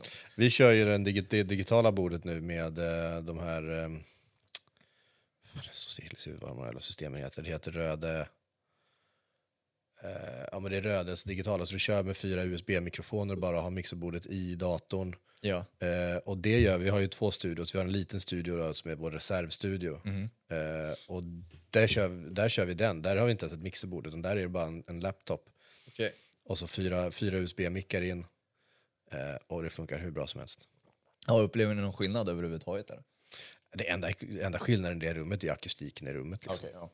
Liksom. Vi kör ju den digi det digitala bordet nu med eh, de här... Eh, vad de här systemen heter. Det heter Röde... Eh, ja men det är Rödes digitala, så du kör med fyra USB-mikrofoner och bara har mixerbordet i datorn. Ja. Eh, och det gör vi, har ju två studios, vi har en liten studio då, som är vår reservstudio. Mhm. Eh, och där kör, där kör vi den, där har vi inte ens ett mixerbord utan där är det bara en, en laptop. Okej. Och så fyra, fyra USB-mickar in. Eh, och det funkar hur bra som helst. Ja, upplever ni någon skillnad överhuvudtaget? Där? Det enda, enda skillnaden i det rummet är akustiken i rummet. Liksom. ja.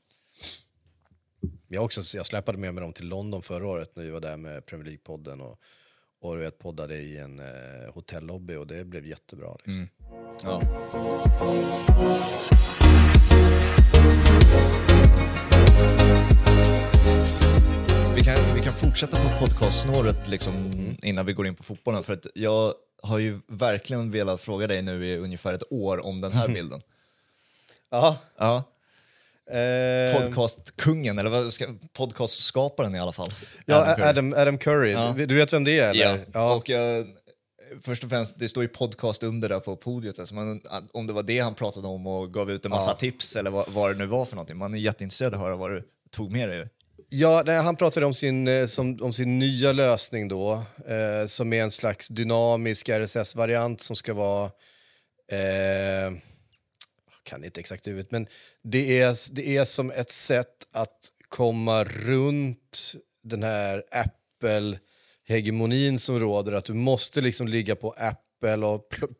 Jag, också, jag släpade med mig dem till London förra året när vi var där med Premier League-podden och, och vet, poddade i en eh, hotellobby och det blev jättebra. Liksom. Ja. Vi kan, vi kan fortsätta på podcastsnåret liksom, innan vi går in på fotbollen. För att jag har ju verkligen velat fråga dig nu i ungefär ett år om den här bilden. Ja. Ja, Eh, podcastkungen, eller vad ska, podcastskaparen i alla fall. ja, Curry. Adam, Adam Curry. Ja. Du, vet vem det är? Eller? Ja. Och jag, först och främst, det står ju podcast under där på podiet. Alltså man, om det var det han pratade om och gav ut en massa Ja. tips eller vad, vad det nu var för någonting. Man är jätteintresserad av att höra vad du tog med dig. Ja, nej, han pratade om sin, eh, som, om sin nya lösning då, eh, som är en slags dynamisk RSS-variant som ska vara... Eh, jag kan inte exakt huvudet, men det är, det är som ett sätt att komma runt den här Apple-hegemonin som råder, att du måste liksom ligga på Apple och pl-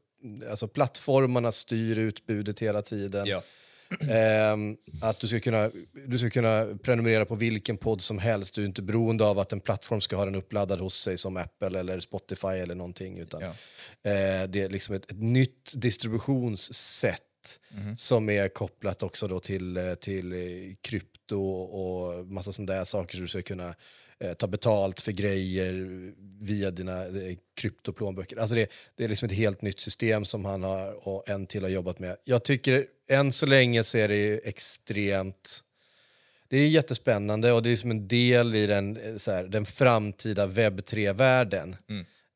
alltså plattformarna styr utbudet hela tiden. Ehm, att du ska, kunna, du ska kunna prenumerera på vilken podd som helst. Du är inte beroende av att en plattform ska ha den uppladdad hos sig som Apple eller Spotify eller någonting. Utan, Ja. eh, det är liksom ett, ett nytt distributionssätt som är kopplat också då till, eh, till eh, krypto och massa sådana där saker. Så du ska kunna eh, ta betalt för grejer via dina eh, kryptoplånböcker. Alltså det, det är liksom ett helt nytt system som han har och en till har jobbat med. Jag tycker än så länge så är det ju extremt... Det är jättespännande och det är som en del i den, eh, så här, den framtida webb 3-världen.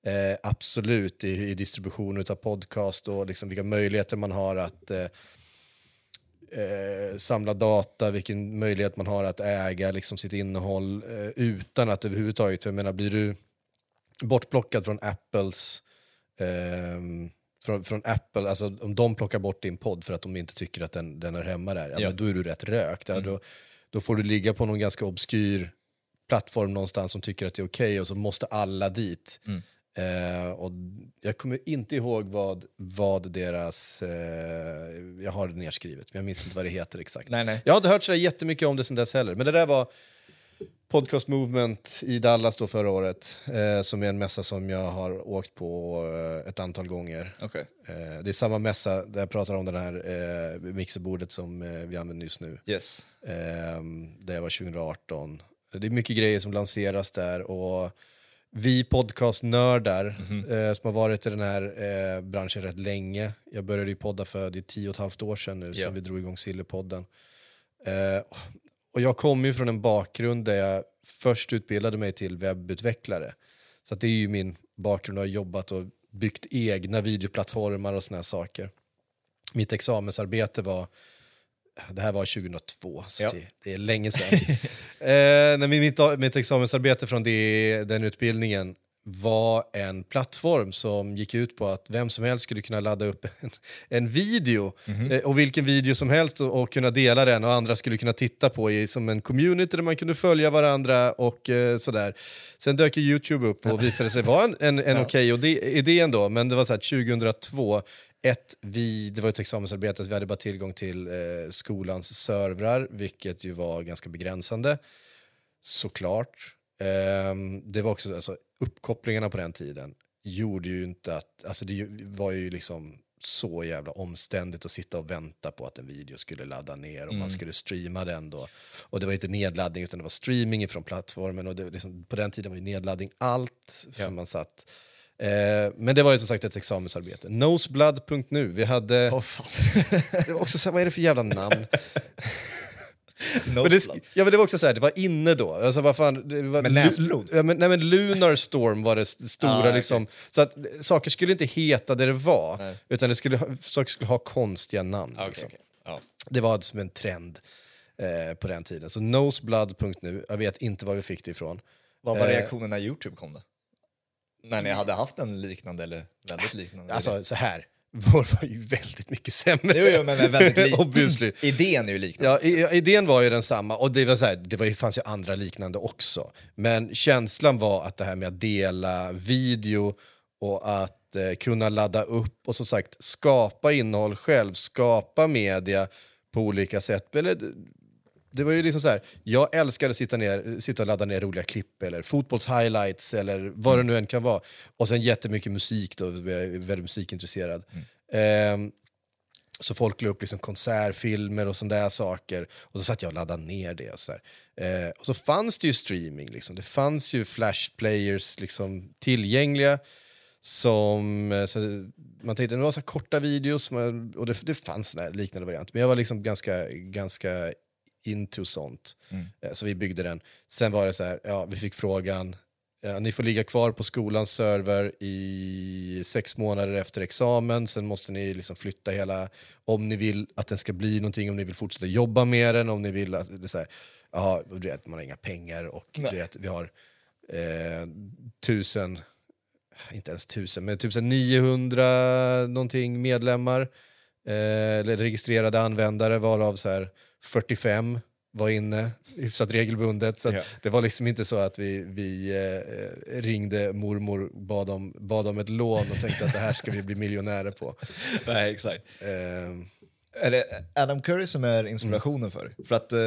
Eh, absolut, i, i distribution av podcast och liksom vilka möjligheter man har att eh, eh, samla data, vilken möjlighet man har att äga liksom, sitt innehåll eh, utan att överhuvudtaget, för jag menar, blir du bortplockad från Apples ehm, från, från Apple, alltså om de plockar bort din podd för att de inte tycker att den, den är hemma där, ja, då är du rätt rökt. Ja, då, då får du ligga på någon ganska obskyr plattform någonstans som tycker att det är okej och så måste alla dit. Eh, och jag kommer inte ihåg vad, vad deras... Eh, jag har det nerskrivet, men jag minns inte vad det heter exakt. Nej, nej. Jag har inte hört så jättemycket om det sen dess heller, men det där var Podcast Movement i Dallas då förra året, eh, som är en mässa som jag har åkt på eh, ett antal gånger. Okej. Eh, det är samma mässa där jag pratar om det här eh, mixerbordet som eh, vi använder just nu. Yes. Eh, det var 2018. Det är mycket grejer som lanseras där och vi podcastnördar eh, som har varit i den här branschen rätt länge. Jag började ju podda för det är tio och ett halvt år sedan nu Ja. som vi drog igång Sillypodden. Eh, och jag kommer ju från en bakgrund där jag först utbildade mig till webbutvecklare. Så det är ju min bakgrund. Jag har jobbat och byggt egna videoplattformar och såna här saker. Mitt examensarbete var det här var 2002, så Ja. det, det är länge sedan. eh, mitt, mitt examensarbete från det, den utbildningen var en plattform som gick ut på att vem som helst skulle kunna ladda upp en, en video, eh, och vilken video som helst, och, och kunna dela den och andra skulle kunna titta på i, som en community där man kunde följa varandra och eh, sådär. Sen dök Youtube upp och visade sig vara en, en, en okej och det, idén då, men det var så här 2002, ett, vi, det var ett examensarbete, så vi hade bara tillgång till eh, skolans servrar, vilket ju var ganska begränsande. Såklart. Ehm, det var också, alltså, uppkopplingarna på den tiden gjorde ju inte att, alltså det var ju liksom så jävla omständigt att sitta och vänta på att en video skulle ladda ner och man skulle streama den då. Och det var inte nedladdning utan det var streaming från plattformen och det, liksom, på den tiden var ju nedladdning allt för Ja. man satt. Eh, men det var ju som sagt ett examensarbete. Noseblood.nu, vi hade... Fan. Det var också så här, vad är det för jävla namn? Men det, ja, men det var också så här, det var inne då. Alltså, vad fan, det var, Med näsblod? Ja, men, nej, men Lunar Storm var det st- stora. Ah, okej. liksom. Så att saker skulle inte heta det det var, Nej. utan det skulle, saker skulle ha konstiga namn. Ah, liksom. okej, okej. Ja. Det var som en trend eh, på den tiden. Så noseblood.nu, jag vet inte var vi fick det ifrån. Vad var Eh. reaktionen när Youtube kom då? När ni hade haft en liknande eller väldigt liknande? Alltså så här, vår var ju väldigt mycket sämre. Jo, jo, men väldigt lik. Obviously. Idén är ju liknande. Ja, i- idén var ju densamma och det, var så här, det var ju, fanns ju andra liknande också. Men känslan var att det här med att dela video och att eh, kunna ladda upp och som sagt skapa innehåll själv, skapa media på olika sätt. Eller, det- var ju liksom så här, jag älskade att sitta, ner, sitta och ladda ner roliga klipp eller fotbollshighlights eller vad det nu än kan vara. Och sen jättemycket musik då, jag är väldigt musikintresserad. Ehm, så folk la upp liksom konsertfilmer och sådana där saker. Och så satt jag och laddade ner det. Och så. Eh, och så fanns det ju streaming. Liksom. Det fanns ju flash players liksom, tillgängliga. Som, eh, så man tänkte det var så korta videos man, och det, det fanns liknande varianter. Men jag var liksom ganska, ganska into sånt. Eh, Så vi byggde den. Sen var det så här, ja, vi fick frågan, ja, ni får ligga kvar på skolans server i sex månader efter examen, sen måste ni liksom flytta hela, om ni vill att den ska bli någonting, om ni vill fortsätta jobba med den, om ni vill att, det så här, ja, du vet, man har inga pengar och vet, vi har eh, tusen, inte ens tusen, men typ så här 900 någonting medlemmar, eh, eller registrerade användare, varav så här 45 var inne hyfsat regelbundet. Så Ja. det var liksom inte så att vi, vi eh, ringde mormor bad om, bad om ett lån och tänkte att det här ska vi bli miljonärer på. Nej, exakt. Eh, Är det Adam Curry som är inspirationen för dig? För att eh,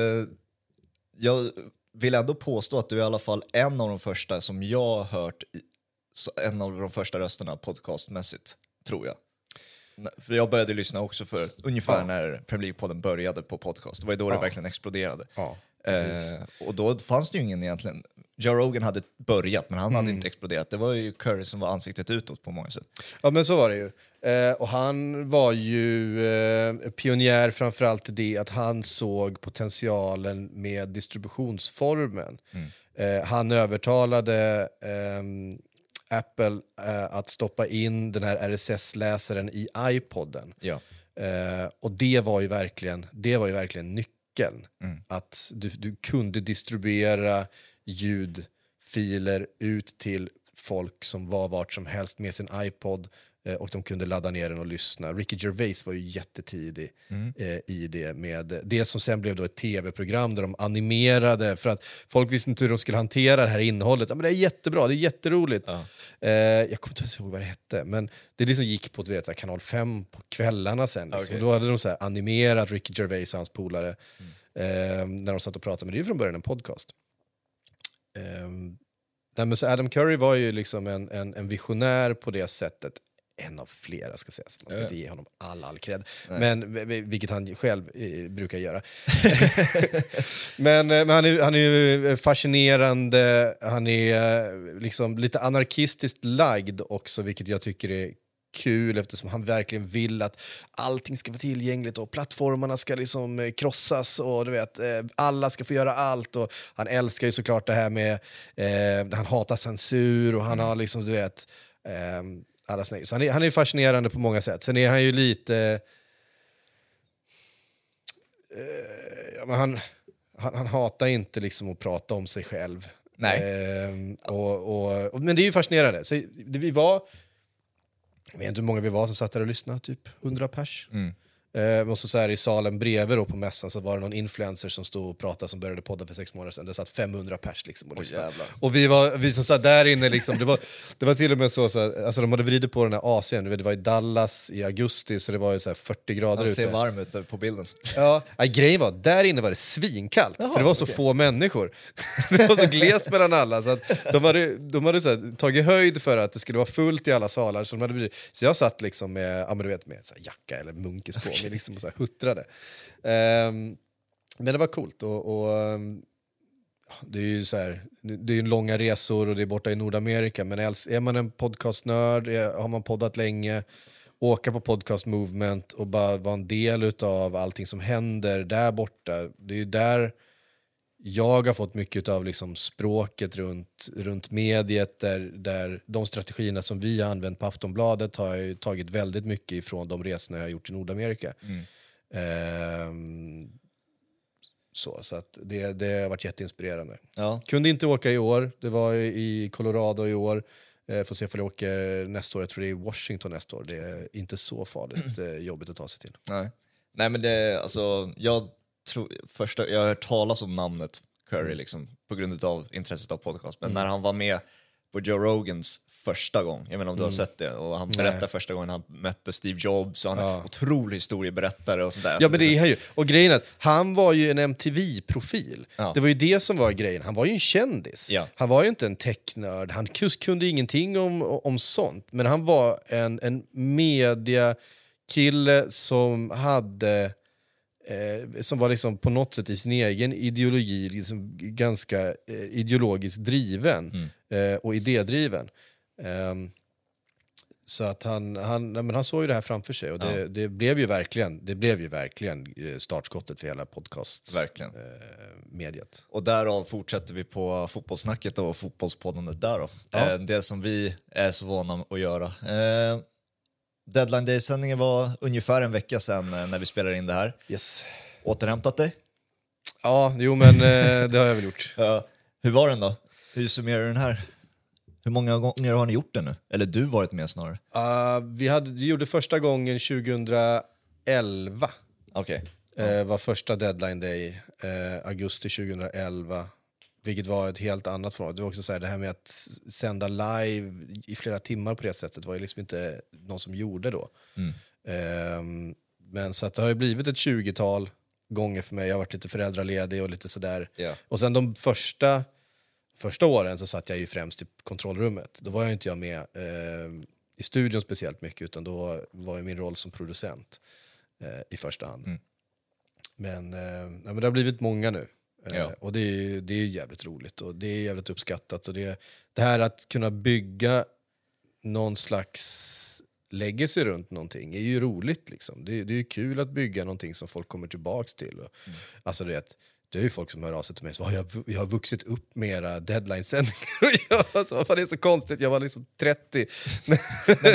jag vill ändå påstå att du är i alla fall en av de första som jag har hört, i, en av de första rösterna podcastmässigt, tror jag. För jag började lyssna också för ungefär Ja. när Premier League-podden började på podcast. Det var ju då det Ja. verkligen exploderade. ja, Eh, och då fanns det ju ingen egentligen. Joe Rogan hade börjat, men han hade inte exploderat. Det var ju Curry som var ansiktet utåt på många sätt. Ja, men så var det ju. Eh, och han var ju eh, pionjär framförallt i det att han såg potentialen med distributionsformen. Eh, han övertalade ehm, Apple eh, att stoppa in den här RSS-läsaren i iPoden. Ja. Eh, och det var ju verkligen, det var ju verkligen nyckeln. Att du, du kunde distribuera ljudfiler ut till folk som var vart som helst med sin iPod och de kunde ladda ner den och lyssna. Ricky Gervais var ju jättetidig eh, i det med det som sen blev då ett tv-program där de animerade för att folk visste inte hur de skulle hantera det här innehållet. Ja, men det är jättebra, det är jätteroligt. Ja. Eh, jag kommer inte ens ihåg vad det hette, men det liksom gick på vet, kanal 5 på kvällarna sen. Liksom. Och då hade de så här, animerat Ricky Gervais och hans polare eh, när de satt och pratade. Men det är ju från början en podcast. Eh, nej, men så Adam Curry var ju liksom en, en, en visionär på det sättet. En av flera ska sägas. Man ska inte ge honom all, all cred. Nej. Men, vi- vi- vilket han själv eh, brukar göra. men eh, men han, är, han är ju fascinerande, han är eh, liksom lite anarkistiskt lagd också, vilket jag tycker är kul eftersom han verkligen vill att allting ska vara tillgängligt och plattformarna ska liksom eh, krossas och du vet, eh, alla ska få göra allt. Och han älskar ju såklart det här med, eh, han hatar censur och han har liksom, du vet, eh, alla så han är, han är fascinerande på många sätt. Sen är han ju lite... Eh, ja, men han, han, han hatar inte liksom att prata om sig själv. Nej. Ehm, och, och, och, men det är ju fascinerande. Så det, vi var, jag vet inte hur många vi var som satt där och lyssnade, typ 100 pers. Mm. Eh, och så, så här, I salen bredvid då på mässan så var det någon influencer som stod och pratade som började podda för sex månader sedan. Det satt 500 pers liksom och lyssnade. och vi, var, vi som satt där inne, liksom, det, var, det var till och med så, så här, alltså de hade vridit på den här AC'n, det var i Dallas i augusti så det var ju så här 40 grader Han ute. ser varm ut på bilden. Ja, ja, grejen var, där inne var det svinkallt, Jaha, för det var så okej. få människor. Det var så glest mellan alla, så att de hade, de hade så här, tagit höjd för att det skulle vara fullt i alla salar. Så, de hade så jag satt liksom med, ja, men du vet, med så jacka eller munkis på mig liksom, så här huttrade. Um, men det var coolt. Och, och, ehm, det är ju så här, det är långa resor och det är borta i Nordamerika, men är man en podcastnörd, har man poddat länge åka på podcast movement och bara vara en del av allting som händer där borta. Det är ju där jag har fått mycket av liksom språket runt, runt mediet där, där de strategierna som vi har använt på Aftonbladet har jag tagit väldigt mycket ifrån de resorna jag har gjort i Nordamerika. Ehm, så så att det, det har varit jätteinspirerande. Ja. Kunde inte åka i år, det var i Colorado i år. Eh, får se om jag åker nästa år, jag tror det är i Washington nästa år. Det är inte så farligt eh, jobbigt att ta sig till. Nej. Nej men det, alltså, jag, tror, första, jag har hört talas om namnet Curry Mm. liksom, på grund av intresset av podcast, men när han var med på Joe Rogans första gång, jag vet inte om du har sett det, och han berättade Mm. Nej. första gången han mötte Steve Jobs, och han är en otrolig historieberättare och sånt där. Ja men det är han ju. Och grejen är att han var ju en MTV-profil. Ja. Det var ju det som var grejen. Han var ju en kändis. Ja. Han var ju inte en technörd. Han kunde ingenting om, om sånt. Men han var en, en mediakille som hade eh, som var liksom på något sätt i sin egen ideologi liksom ganska eh, ideologiskt driven eh, och idédriven. Ehm, så att han, han, men han såg ju det här framför sig och det, det, blev, ju verkligen, det blev ju verkligen eh, startskottet för hela podcastmediet. Verkligen. Och därav fortsätter vi på fotbollssnacket och fotbollspoddandet där då. Ja. Eh, det som vi är så vana att göra. Deadline Day-sändningen var ungefär en vecka sedan eh, när vi spelade in det här. Yes. Återhämtat dig? Ja, jo men eh, det har jag väl gjort. Ja. Hur var den då? Hur summerar du den här? Hur många gånger har ni gjort den nu? Eller du varit med snarare? Uh, vi, hade, vi gjorde första gången 2011. Okej. Eh, var första deadline day, eh, augusti 2011. Vilket var ett helt annat format. Det var också så här, det här med att sända live i flera timmar på det sättet var ju liksom inte någon som gjorde då. Ehm, men så att det har ju blivit ett 20-tal gånger för mig. Jag har varit lite föräldraledig och lite sådär. Ja. Och sen de första, första åren så satt jag ju främst i kontrollrummet. Då var jag inte jag med eh, i studion speciellt mycket utan då var ju min roll som producent eh, i första hand. Men, eh, ja, men det har blivit många nu. Eh, Ja. Och det är, det är jävligt roligt och det är jävligt uppskattat. Och det, det här att kunna bygga någon slags legacy runt någonting är ju roligt. Liksom. Det, det är kul att bygga någonting som folk kommer tillbaks till. Och, Alltså du vet, det är ju folk som hör av sig till mig och jag, har- jag har vuxit upp med era deadline-sändningar. Alltså, vad fan, det är så konstigt, jag var liksom 30 men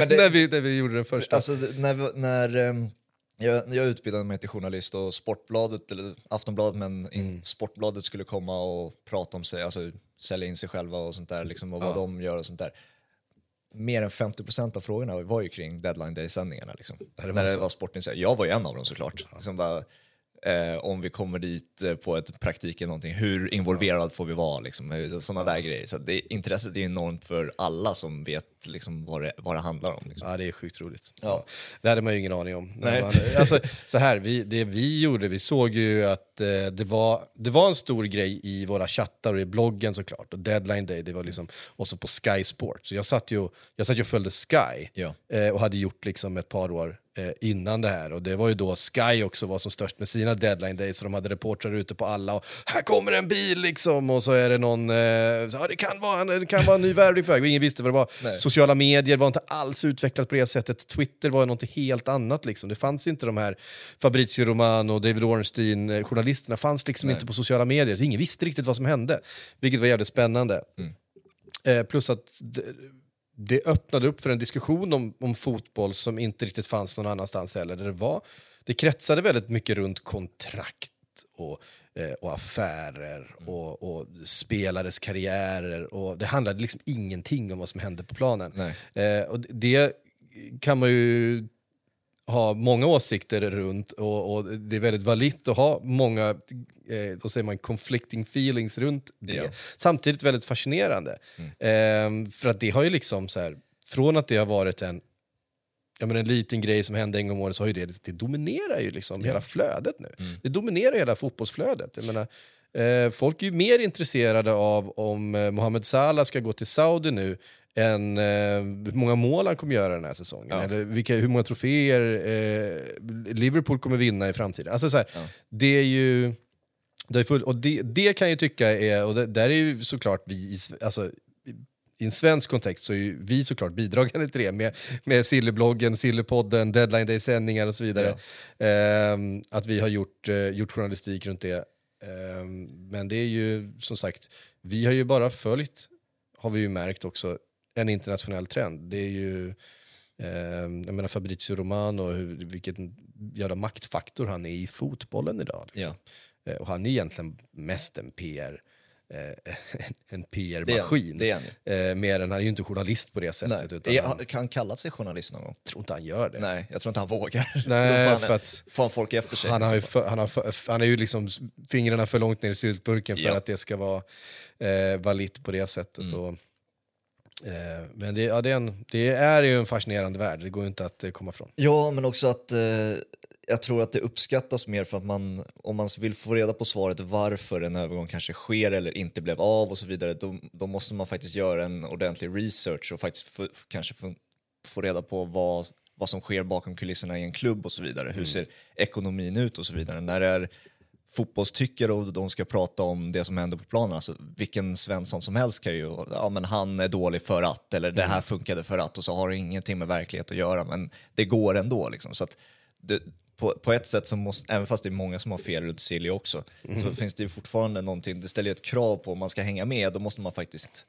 det- när, vi, när vi gjorde den första. Alltså när, när ehm, jag, jag utbildade mig till journalist och Sportbladet, eller Aftonbladet, men in, Sportbladet skulle komma och prata om sig, alltså sälja in sig själva och sånt där, liksom, och vad de gör och sånt där. Mer än 50% av frågorna var ju kring deadline day-sändningarna. Liksom. när det var Sportnytt. Jag var ju en av dem såklart. Liksom bara, eh, om vi kommer dit eh, på ett praktik eller någonting, hur involverad får vi vara? Liksom, sådana där grejer. Så det, intresset är enormt för alla som vet liksom, vad, det, vad det handlar om. Liksom. Ja, det är sjukt roligt. Ja. Det hade man ju ingen aning om. Nej. Man, alltså, så här, vi, det vi gjorde, vi såg ju att eh, det, var, det var en stor grej i våra chattar och i bloggen såklart. Och deadline day, det var liksom, och så på Sky Sport. Så jag satt ju, jag satt ju och följde Sky Ja. eh, och hade gjort liksom ett par år eh, innan det här. Och det var ju då Sky också var som störst med sina deadline days. Så de hade reportrar ute på alla och här kommer en bil liksom. Och så är det någon, eh, så, ja, det, kan vara, det kan vara en ny värvning på väg. Ingen visste vad det var. Nej. Sociala medier var inte alls utvecklat på det sättet. Twitter var något helt annat. Liksom. Det fanns inte de här Fabrizio Romano och David Ornstein, eh, journalisterna fanns liksom inte på sociala medier. Så ingen visste riktigt vad som hände. Vilket var jävligt spännande. Eh, plus att det, öppnade upp för en diskussion om, om fotboll som inte riktigt fanns någon annanstans heller. Där det, var, det kretsade väldigt mycket runt kontrakt och, eh, och affärer och, och spelares karriärer. Och det handlade liksom ingenting om vad som hände på planen. Eh, och det kan man ju ha många åsikter runt och, och det är väldigt validt att ha många, eh, då säger man conflicting feelings runt det. Ja. Samtidigt väldigt fascinerande. Eh, för att det har ju liksom så här, från att det har varit en Ja, men en liten grej som hände en gång om året så har ju det, det dominerar ju liksom hela flödet nu. Det dominerar hela fotbollsflödet. Jag menar, eh, folk är ju mer intresserade av om eh, Mohamed Salah ska gå till Saudi nu än eh, hur många mål han kommer göra den här säsongen. Ja. Eller vilka, hur många troféer eh, Liverpool kommer vinna i framtiden. Alltså så här, Det är ju... Det, är full, och det, det kan jag tycka är, och det, där är ju såklart vi, alltså, i en svensk kontext så är ju vi såklart bidragande till det med, med Sillybloggen, Sillypodden, Deadline Day-sändningar och så vidare. Ehm, att vi har gjort, eh, gjort journalistik runt det. Ehm, men det är ju som sagt, vi har ju bara följt, har vi ju märkt också, en internationell trend. Det är ju ehm, jag menar Fabrizio Romano, hur, vilken jävla maktfaktor han är i fotbollen idag. Liksom. Eh, Och han är egentligen mest en PR eh, en PR-maskin. Det är han- det är Eh, mer än han är ju inte journalist på det sättet. Nej. Utan han, kan han kalla sig journalist någon gång? tror inte han gör det. Nej, jag tror inte han vågar. Nej, han, för att- får han folk efter sig. Han har, liksom. för, han, har för, han är ju liksom fingrarna för långt ner i syltburken för Ja. att det ska vara eh, valit på det sättet. Mm. Och, eh, men det, ja, det, är en, det är ju en fascinerande värld, det går inte att eh, komma ifrån. Ja, men också att eh, jag tror att det uppskattas mer för att man, om man vill få reda på svaret varför en övergång kanske sker eller inte blev av och så vidare, då, då måste man faktiskt göra en ordentlig research och faktiskt få, kanske få, få reda på vad, vad som sker bakom kulisserna i en klubb och så vidare. Hur ser ekonomin ut och så vidare. När det är fotbollstyckare och de ska prata om det som händer på planen. Alltså, vilken Svensson som helst kan ju, ja men han är dålig för att, eller det här funkade för att och så har det ingenting med verklighet att göra, men det går ändå. Liksom. Så att det, på, på ett sätt, så måste, även fast det är många som har fel runt Silly också, så finns det ju fortfarande någonting, det ställer ju ett krav på om man ska hänga med, då måste man faktiskt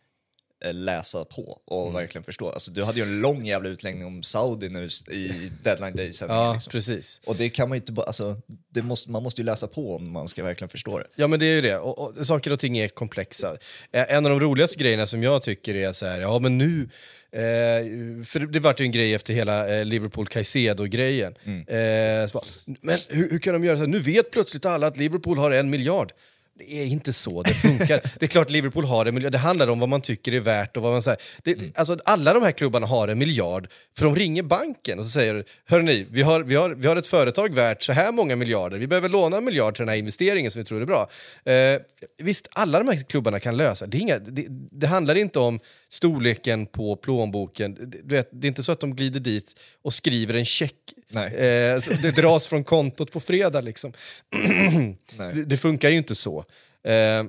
läsa på och verkligen förstå. Alltså, du hade ju en lång jävla utläggning om Saudi nu i deadline day Ja, liksom. precis. Och det kan man ju inte bara, alltså, det måste, man måste ju läsa på om man ska verkligen förstå det. Ja men det är ju det, och, och, saker och ting är komplexa. Eh, En av de roligaste grejerna som jag tycker är så här, ja men nu, eh, för det, vart ju en grej efter hela eh, Liverpool Caicedo-grejen. Eh, så bara, men hur, hur kan de göra så här? Nu vet plötsligt alla att Liverpool har en miljard. Det är inte så det funkar. det är klart Liverpool har en miljard, det handlar om vad man tycker är värt och vad man säger. Det, alltså, alla de här klubbarna har en miljard, för de ringer banken och så säger Hörrni, vi har, vi, har, vi har ett företag värt så här många miljarder, vi behöver låna en miljard till den här investeringen som vi tror är bra. Eh, visst, alla de här klubbarna kan lösa, det, inga, det, det handlar inte om storleken på plånboken, du vet, det är inte så att de glider dit och skriver en check. Eh, det dras från kontot på fredag liksom. Det, det funkar ju inte så. Eh,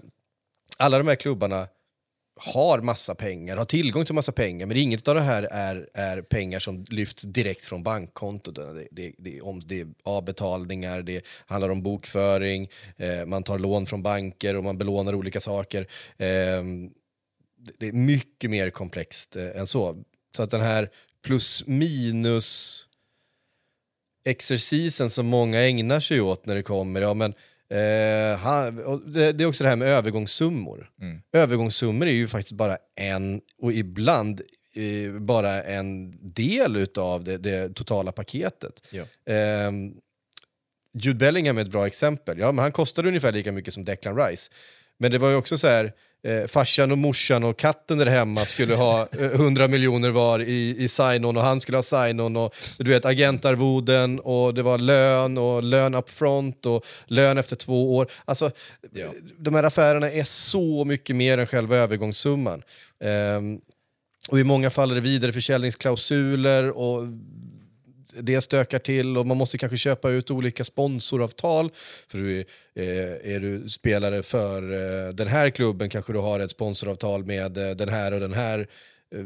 alla de här klubbarna har massa pengar, har tillgång till massa pengar, men inget av det här är, är pengar som lyfts direkt från bankkontot. Det, det, det, om, det är avbetalningar, det handlar om bokföring, eh, man tar lån från banker och man belånar olika saker. Eh, det, är mycket mer komplext eh, än så. Så att den här plus minus exercisen som många ägnar sig åt när det kommer, ja men eh, han, det, det är också det här med övergångssummor. Övergångssummor är ju faktiskt bara en, och ibland eh, bara en del utav det, det totala paketet. Ja. Eh, Jude Bellingham är ett bra exempel. Ja, men han kostade ungefär lika mycket som Declan Rice. Men det var ju också så här, eh, farsan och morsan och katten där hemma skulle ha eh, 100 miljoner var i, i sign-on och han skulle ha sign-on och du vet agentarvoden och det var lön och lön up front och lön efter två år. Alltså, Ja. de här affärerna är så mycket mer än själva övergångssumman. Ehm, och i många fall är det vidareförsäljningsklausuler och det stökar till och man måste kanske köpa ut olika sponsoravtal. För eh, är du spelare för eh, den här klubben kanske du har ett sponsoravtal med eh, den här och den här eh,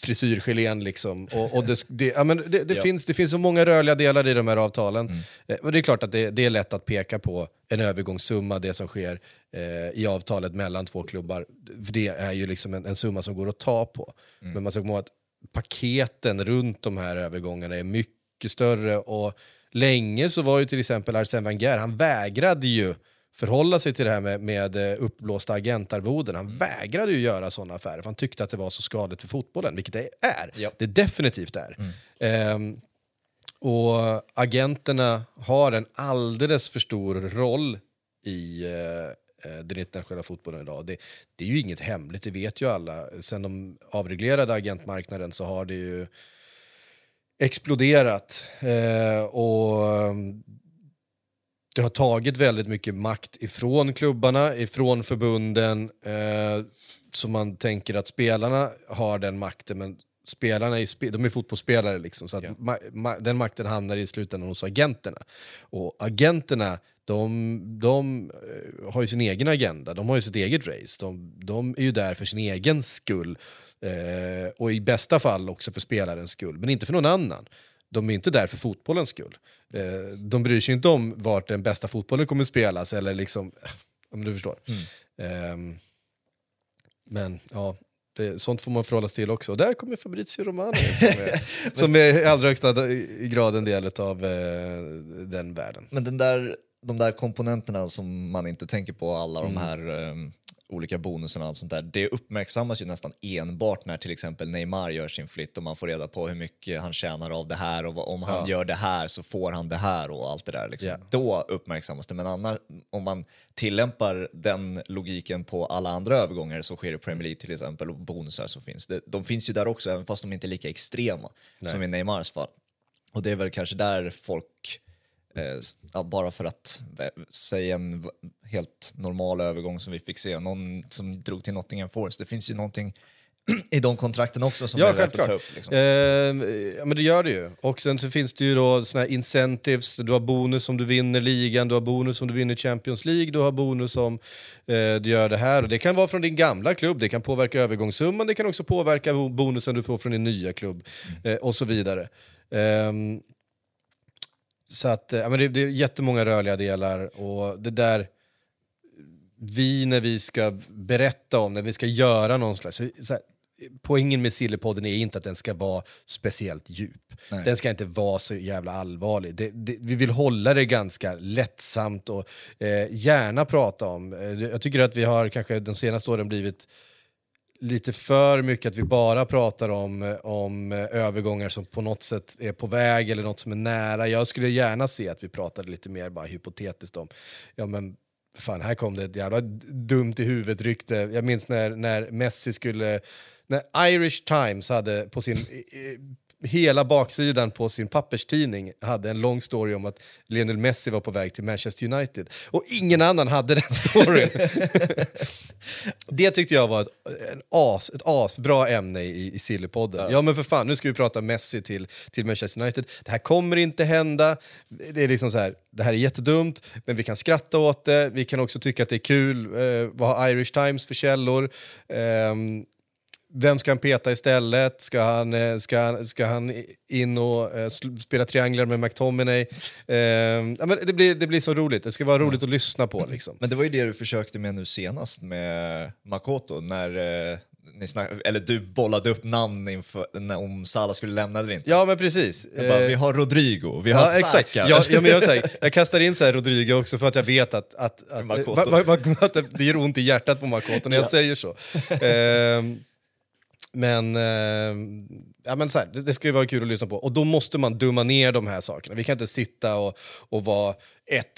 frisyrgelén liksom. Och, och det, det, ja, men det, det, Ja. finns, det finns så många rörliga delar i de här avtalen. Eh, och det är klart att det, det är lätt att peka på en övergångssumma, det som sker eh, i avtalet mellan två klubbar. För det är ju liksom en, en summa som går att ta på. Men man ska komma ihåg att paketen runt de här övergångarna är mycket större och länge så var ju till exempel Arsène Wenger, han vägrade ju förhålla sig till det här med, med eh, uppblåsta agentarvoden. Han vägrade ju göra sådana affärer för han tyckte att det var så skadligt för fotbollen, vilket det är. Ja. Det definitivt är. Ehm, och agenterna har en alldeles för stor roll i eh, den internationella fotbollen idag. Det, det är ju inget hemligt, det vet ju alla. Sen de avreglerade agentmarknaden så har det ju exploderat. Eh, och um, det har tagit väldigt mycket makt ifrån klubbarna, ifrån förbunden. Eh, så man tänker att spelarna har den makten, men spelarna är, spe- de är fotbollsspelare. Liksom, så att Ja. ma- ma- den makten hamnar i slutändan hos agenterna. Och agenterna, de, de eh, har ju sin egen agenda, de har ju sitt eget race. De, de är ju där för sin egen skull. Eh, och i bästa fall också för spelarens skull, men inte för någon annan. De är inte där för fotbollens skull. Eh, de bryr sig inte om vart den bästa fotbollen kommer spelas, eller liksom, om du förstår. Eh, men ja, det, sånt får man förhålla sig till också. Och där kommer Fabrizio Romano som är, som är i allra högsta grad en del av eh, den världen. Men den där, de där komponenterna som man inte tänker på, alla de här um, olika bonusarna och allt sånt där, det uppmärksammas ju nästan enbart när till exempel Neymar gör sin flytt och man får reda på hur mycket han tjänar av det här och om han gör det här så får han det här och allt det där. Liksom. Ja. Då uppmärksammas det, men annars, om man tillämpar den logiken på alla andra övergångar så sker i Premier League till exempel och bonusar som finns. Det, de finns ju där också, även fast de inte är lika extrema som i Neymars fall. Och det är väl kanske där folk Eh, bara för att säga en helt normal övergång som vi fick se, någon som drog till Nottingham Forest. Det finns ju någonting i de kontrakten också som Ja, är värt att ta upp. Liksom. Eh, ja, men det gör det ju. Och sen så finns det ju då såna här incentives. Du har bonus om du vinner ligan, du har bonus om du vinner Champions League, du har bonus om eh, du gör det här. Och det kan vara från din gamla klubb, det kan påverka övergångssumman, det kan också påverka bo- bonusen du får från din nya klubb eh, och så vidare. Så att, eh, ja, men det, det är jättemånga rörliga delar och det där vi när vi ska berätta om, när vi ska göra någon slags... Så, här, poängen med Sillypodden är inte att den ska vara speciellt djup. Nej. Den ska inte vara så jävla allvarlig. Det, det, vi vill hålla det ganska lättsamt och eh, gärna prata om. Eh, jag tycker att vi har kanske de senaste åren blivit lite för mycket att vi bara pratar om, om övergångar som på något sätt är på väg eller något som är nära. Jag skulle gärna se att vi pratade lite mer bara hypotetiskt om, ja men fan här kom det ett jävla dumt i huvudet rykte. Jag minns när, när Messi skulle, när Irish Times hade på sin hela baksidan på sin papperstidning hade en lång story om att Lionel Messi var på väg till Manchester United. Och ingen annan hade den storyn. det tyckte jag var ett, en as, ett asbra ämne i, i Sillypodden. Ja. men för fan, nu ska vi prata Messi till, till Manchester United. Det här kommer inte hända. Det är liksom så här, det här är jättedumt, men vi kan skratta åt det. Vi kan också tycka att det är kul. Eh, vad har Irish Times för källor? Ehm, vem ska han peta istället? Ska han, eh, ska han, ska han in och eh, spela trianglar med McTominay? Eh, det, blir, det blir så roligt. Det ska vara roligt att lyssna på. Liksom. Men det var ju det du försökte med nu senast med Makoto, när eh, ni snack, eller du bollade upp namn inför, om Salah skulle lämna eller inte. Ja, men precis. Bara, Eh, vi har Rodrigo, vi har Ja, exakt. Saka. Ja, ja, men jag, säger, jag kastar in så här Rodrigo också för att jag vet att, att, att, att det- det gör ont i hjärtat på Makoto när jag Ja. säger så. Ehm, men, eh, ja, men så här, det, det ska ju vara kul att lyssna på. Och då måste man dumma ner de här sakerna. Vi kan inte sitta och, och vara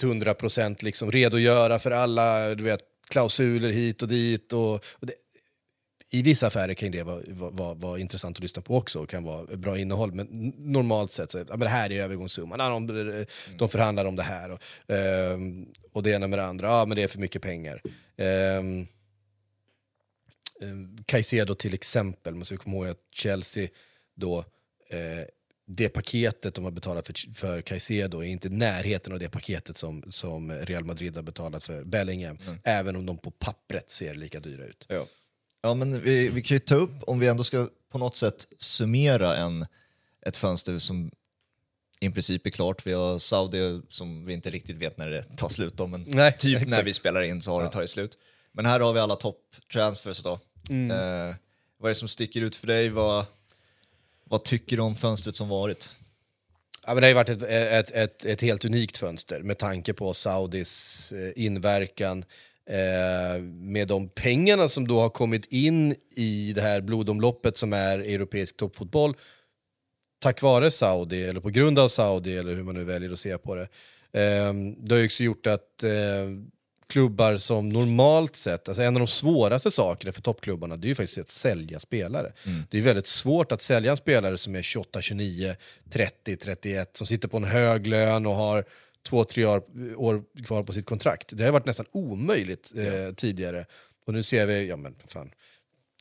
100% liksom redogöra för alla du vet, klausuler hit och dit. Och, och det, i vissa affärer kan det vara, vara, vara, intressant att lyssna på också och kan vara bra innehåll. Men normalt sett så är ja, men det här är övergångssumman. Ja, de, de förhandlar om det här. Och, eh, och det ena med det andra. Ja, men det är för mycket pengar. Eh, Caicedo till exempel, måste vi komma ihåg att Chelsea då eh, det paketet de har betalat för, för Caicedo är inte i närheten av det paketet som, som Real Madrid har betalat för Bellingham. Även om de på pappret ser lika dyra ut. Ja, ja men vi, vi kan ju ta upp, om vi ändå ska på något sätt summera en, ett fönster som i princip är klart. Vi har Saudi som vi inte riktigt vet när det tar slut då, men Nej, typ när exakt. vi spelar in så har det tagit slut. Men här har vi alla topp-transfers då. Mm. Eh, vad är det som sticker ut för dig? Vad, vad tycker du om fönstret som varit? Ja, men det har ju varit ett, ett, ett, ett helt unikt fönster med tanke på Saudis eh, inverkan. Eh, med de pengarna som då har kommit in i det här blodomloppet som är europeisk toppfotboll. Tack vare Saudi, eller på grund av Saudi, eller hur man nu väljer att se på det. Eh, det har ju också gjort att eh, klubbar som normalt sett, alltså en av de svåraste sakerna för toppklubbarna det är ju faktiskt att sälja spelare. Det är väldigt svårt att sälja en spelare som är 28, 29, 30, 31, som sitter på en hög lön och har två, tre år, år kvar på sitt kontrakt. Det har varit nästan omöjligt eh, tidigare. Och nu ser vi, ja men fan,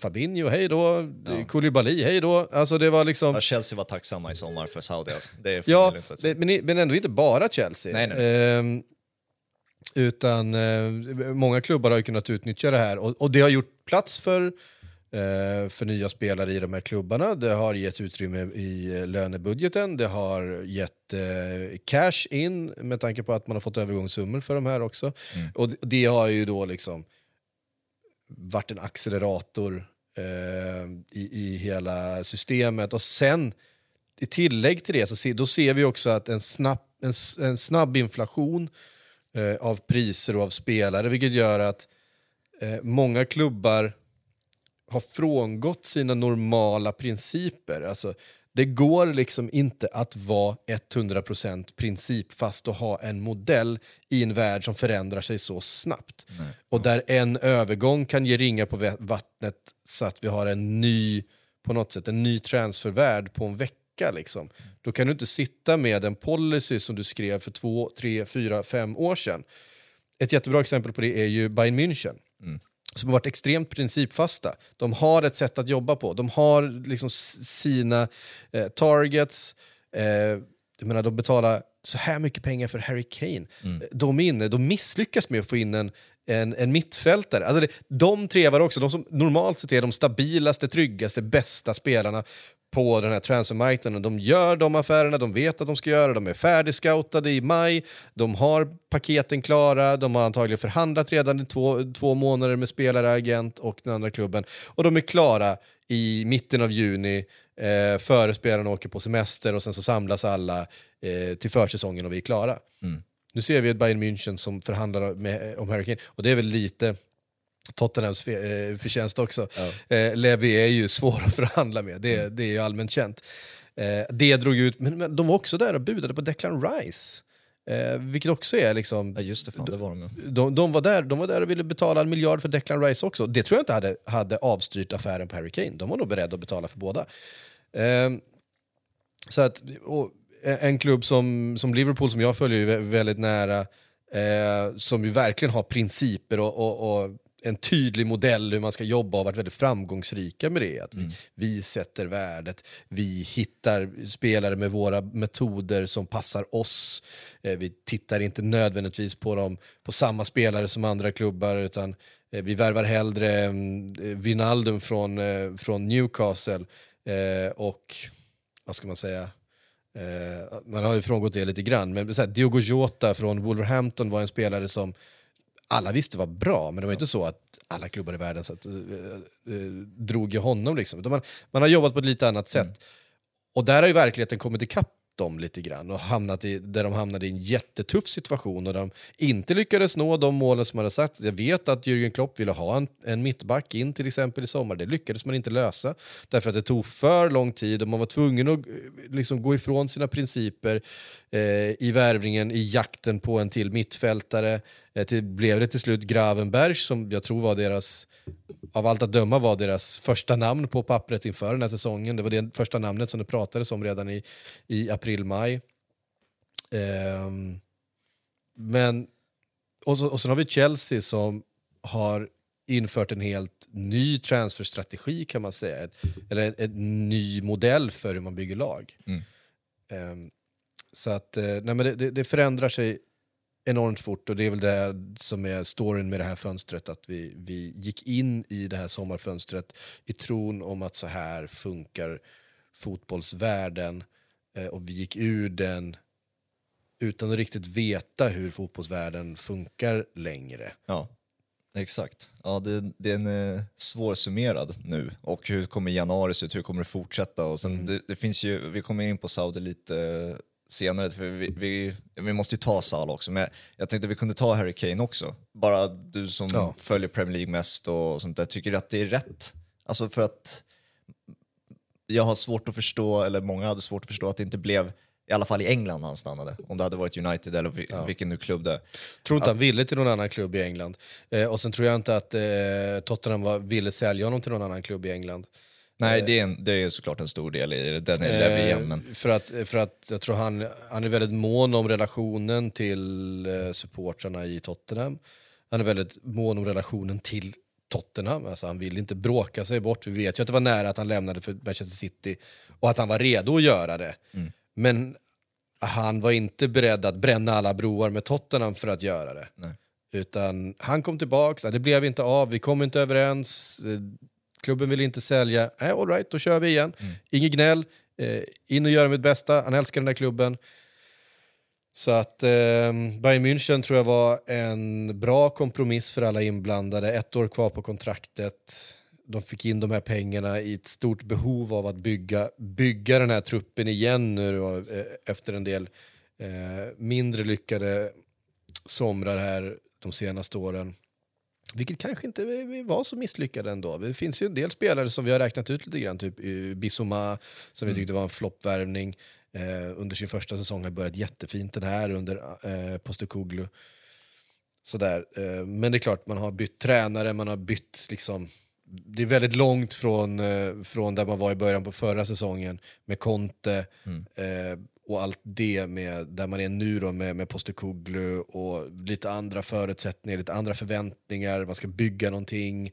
Fabinho, hej då, Koulibaly, hej då. Alltså det var liksom... Ja, Chelsea var tacksamma i sommar för Saudi. Alltså. Det är Ja, det, men, men ändå inte bara Chelsea. Nej, nej. Ehm, utan eh, många klubbar har ju kunnat utnyttja det här och, och det har gjort plats för eh, för nya spelare i de här klubbarna. Det har gett utrymme i lönebudgeten. Det har gett eh, cash in med tanke på att man har fått övergångssummor för de här också. Och det- har ju då liksom varit en accelerator eh, i, i hela systemet. Och sen i tillägg till det så se, då ser vi också att en snabb, en, en snabb inflation eh, av priser och av spelare vilket gör att eh, många klubbar har frångått sina normala principer. Alltså, det går liksom inte att vara 100% principfast och ha en modell i en värld som förändrar sig så snabbt. Och där en övergång kan ge ringa på vattnet så att vi har en ny, på något sätt, en ny transfervärld på en vecka. Liksom. Då kan du inte sitta med en policy som du skrev för två, tre, fyra, fem år sedan. Ett jättebra exempel på det är ju Bayern München som har varit extremt principfasta. De har ett sätt att jobba på. De har liksom sina eh, targets. Eh, jag menar, de betalar så här mycket pengar för Harry Kane. De, är inne, de misslyckas med att få in en, en, en mittfältare. Alltså det, de trevar också, de som normalt sett är de stabilaste, tryggaste, bästa spelarna på den här transfermarknaden. De gör de affärerna de vet att de ska göra, de är färdigscoutade i maj, de har paketen klara, de har antagligen förhandlat redan i två, två månader med spelare, agent och den andra klubben. Och de är klara i mitten av juni, eh, före spelarna åker på semester och sen så samlas alla eh, till försäsongen och vi är klara. Nu ser vi ett Bayern München som förhandlar med, om Harry Kane, och det är väl lite Tottenhams eh, förtjänst också. Eh, Levi är ju svår att förhandla med, det, det är ju allmänt känt. Eh, det drog ut, men, men de var också där och budade på Declan Rice. Eh, vilket också är liksom... Ja, just det, fan, det var de. De, de, var där, de var där och ville betala en miljard för Declan Rice också. Det tror jag inte hade, hade avstyrt affären på Harry Kane. De var nog beredda att betala för båda. Ehm, så att, en klubb som, som Liverpool, som jag följer väldigt nära, eh, som ju verkligen har principer och, och, och en tydlig modell hur man ska jobba och varit väldigt framgångsrika med det. Att vi, vi sätter värdet, vi hittar spelare med våra metoder som passar oss. Eh, vi tittar inte nödvändigtvis på dem på samma spelare som andra klubbar utan eh, vi värvar hellre mm, eh, Wijnaldum från, eh, från Newcastle eh, och vad ska man säga, Eh, man har ju frångått det lite grann, men så här, Diogo Jota från Wolverhampton var en spelare som alla visste var bra, men det var inte så att alla klubbar i världen så att, eh, eh, drog i honom. Liksom. Man, man har jobbat på ett lite annat sätt. Och där har ju verkligheten kommit ikapp dem lite grann och hamnat i, där de hamnade i en jättetuff situation och de inte lyckades nå de målen som man hade sagt. Jag vet att Jürgen Klopp ville ha en, en mittback in till exempel i sommar. Det lyckades man inte lösa därför att det tog för lång tid och man var tvungen att eh, liksom, gå ifrån sina principer i värvningen, i jakten på en till mittfältare. Eh, till, blev det till slut Gravenberg som jag tror var deras av allt att döma var deras första namn på pappret inför den här säsongen. Det var det första namnet som det pratades om redan i, i april-maj. Ehm, men, och, så, och sen har vi Chelsea som har infört en helt ny transferstrategi kan man säga. Eller en, en ny modell för hur man bygger lag. Ehm, så att eh, nej, men det, det, förändrar sig enormt fort och det är väl det som är storyn med det här fönstret. Att vi, vi gick in i det här sommarfönstret i tron om att så här funkar fotbollsvärlden eh, och vi gick ur den utan att riktigt veta hur fotbollsvärlden funkar längre. Ja, exakt. Ja, det, det är eh, svårsummerad nu. Och hur kommer januari se ut? Hur kommer det fortsätta? Och sen, det, det finns ju, vi kommer in på Saudi lite senare, för vi, vi, vi måste ju ta Salah också. Men jag tänkte vi kunde ta Harry Kane också. Bara du som Ja. följer Premier League mest och sånt där, tycker du att det är rätt? Alltså för att jag har svårt att förstå, eller många hade svårt att förstå att det inte blev i alla fall i England han stannade. Om det hade varit United eller vi- vilken nu klubb det är. tror inte han ville till någon annan klubb i England. Eh, och sen tror jag inte att eh, Tottenham var, ville sälja honom till någon annan klubb i England. Nej, det är, en, det är såklart en stor del i det. Den är Levy igen, men Eh, för, att, för att jag tror han, han är väldigt mån om relationen till eh, supportrarna i Tottenham. Han är väldigt mån om relationen till Tottenham. Alltså han vill inte bråka sig bort. Vi vet ju att det var nära att han lämnade för Manchester City och att han var redo att göra det. Men han var inte beredd att bränna alla broar med Tottenham för att göra det. Nej. Utan han kom tillbaka, det blev inte av, vi kom inte överens. Klubben vill inte sälja. Nej, all right, då kör vi igen. Mm. Inget gnäll, eh, in och göra mitt bästa. Han älskar den där klubben. Så att eh, Bayern München tror jag var en bra kompromiss för alla inblandade. Ett år kvar på kontraktet. De fick in de här pengarna i ett stort behov av att bygga, bygga den här truppen igen nu då, eh, efter en del eh, mindre lyckade somrar här de senaste åren. Vilket kanske inte var så misslyckade ändå. Det finns ju en del spelare som vi har räknat ut lite grann, typ Bissoma som vi mm. tyckte var en floppvärvning. Eh, under sin första säsong har börjat jättefint den här under eh, Postekoglu. Sådär. Eh, men det är klart, man har bytt tränare, man har bytt liksom det är väldigt långt från, eh, från där man var i början på förra säsongen med Conte mm. Och allt det med där man är nu då med, med Postekoglu och lite andra förutsättningar, lite andra förväntningar, man ska bygga någonting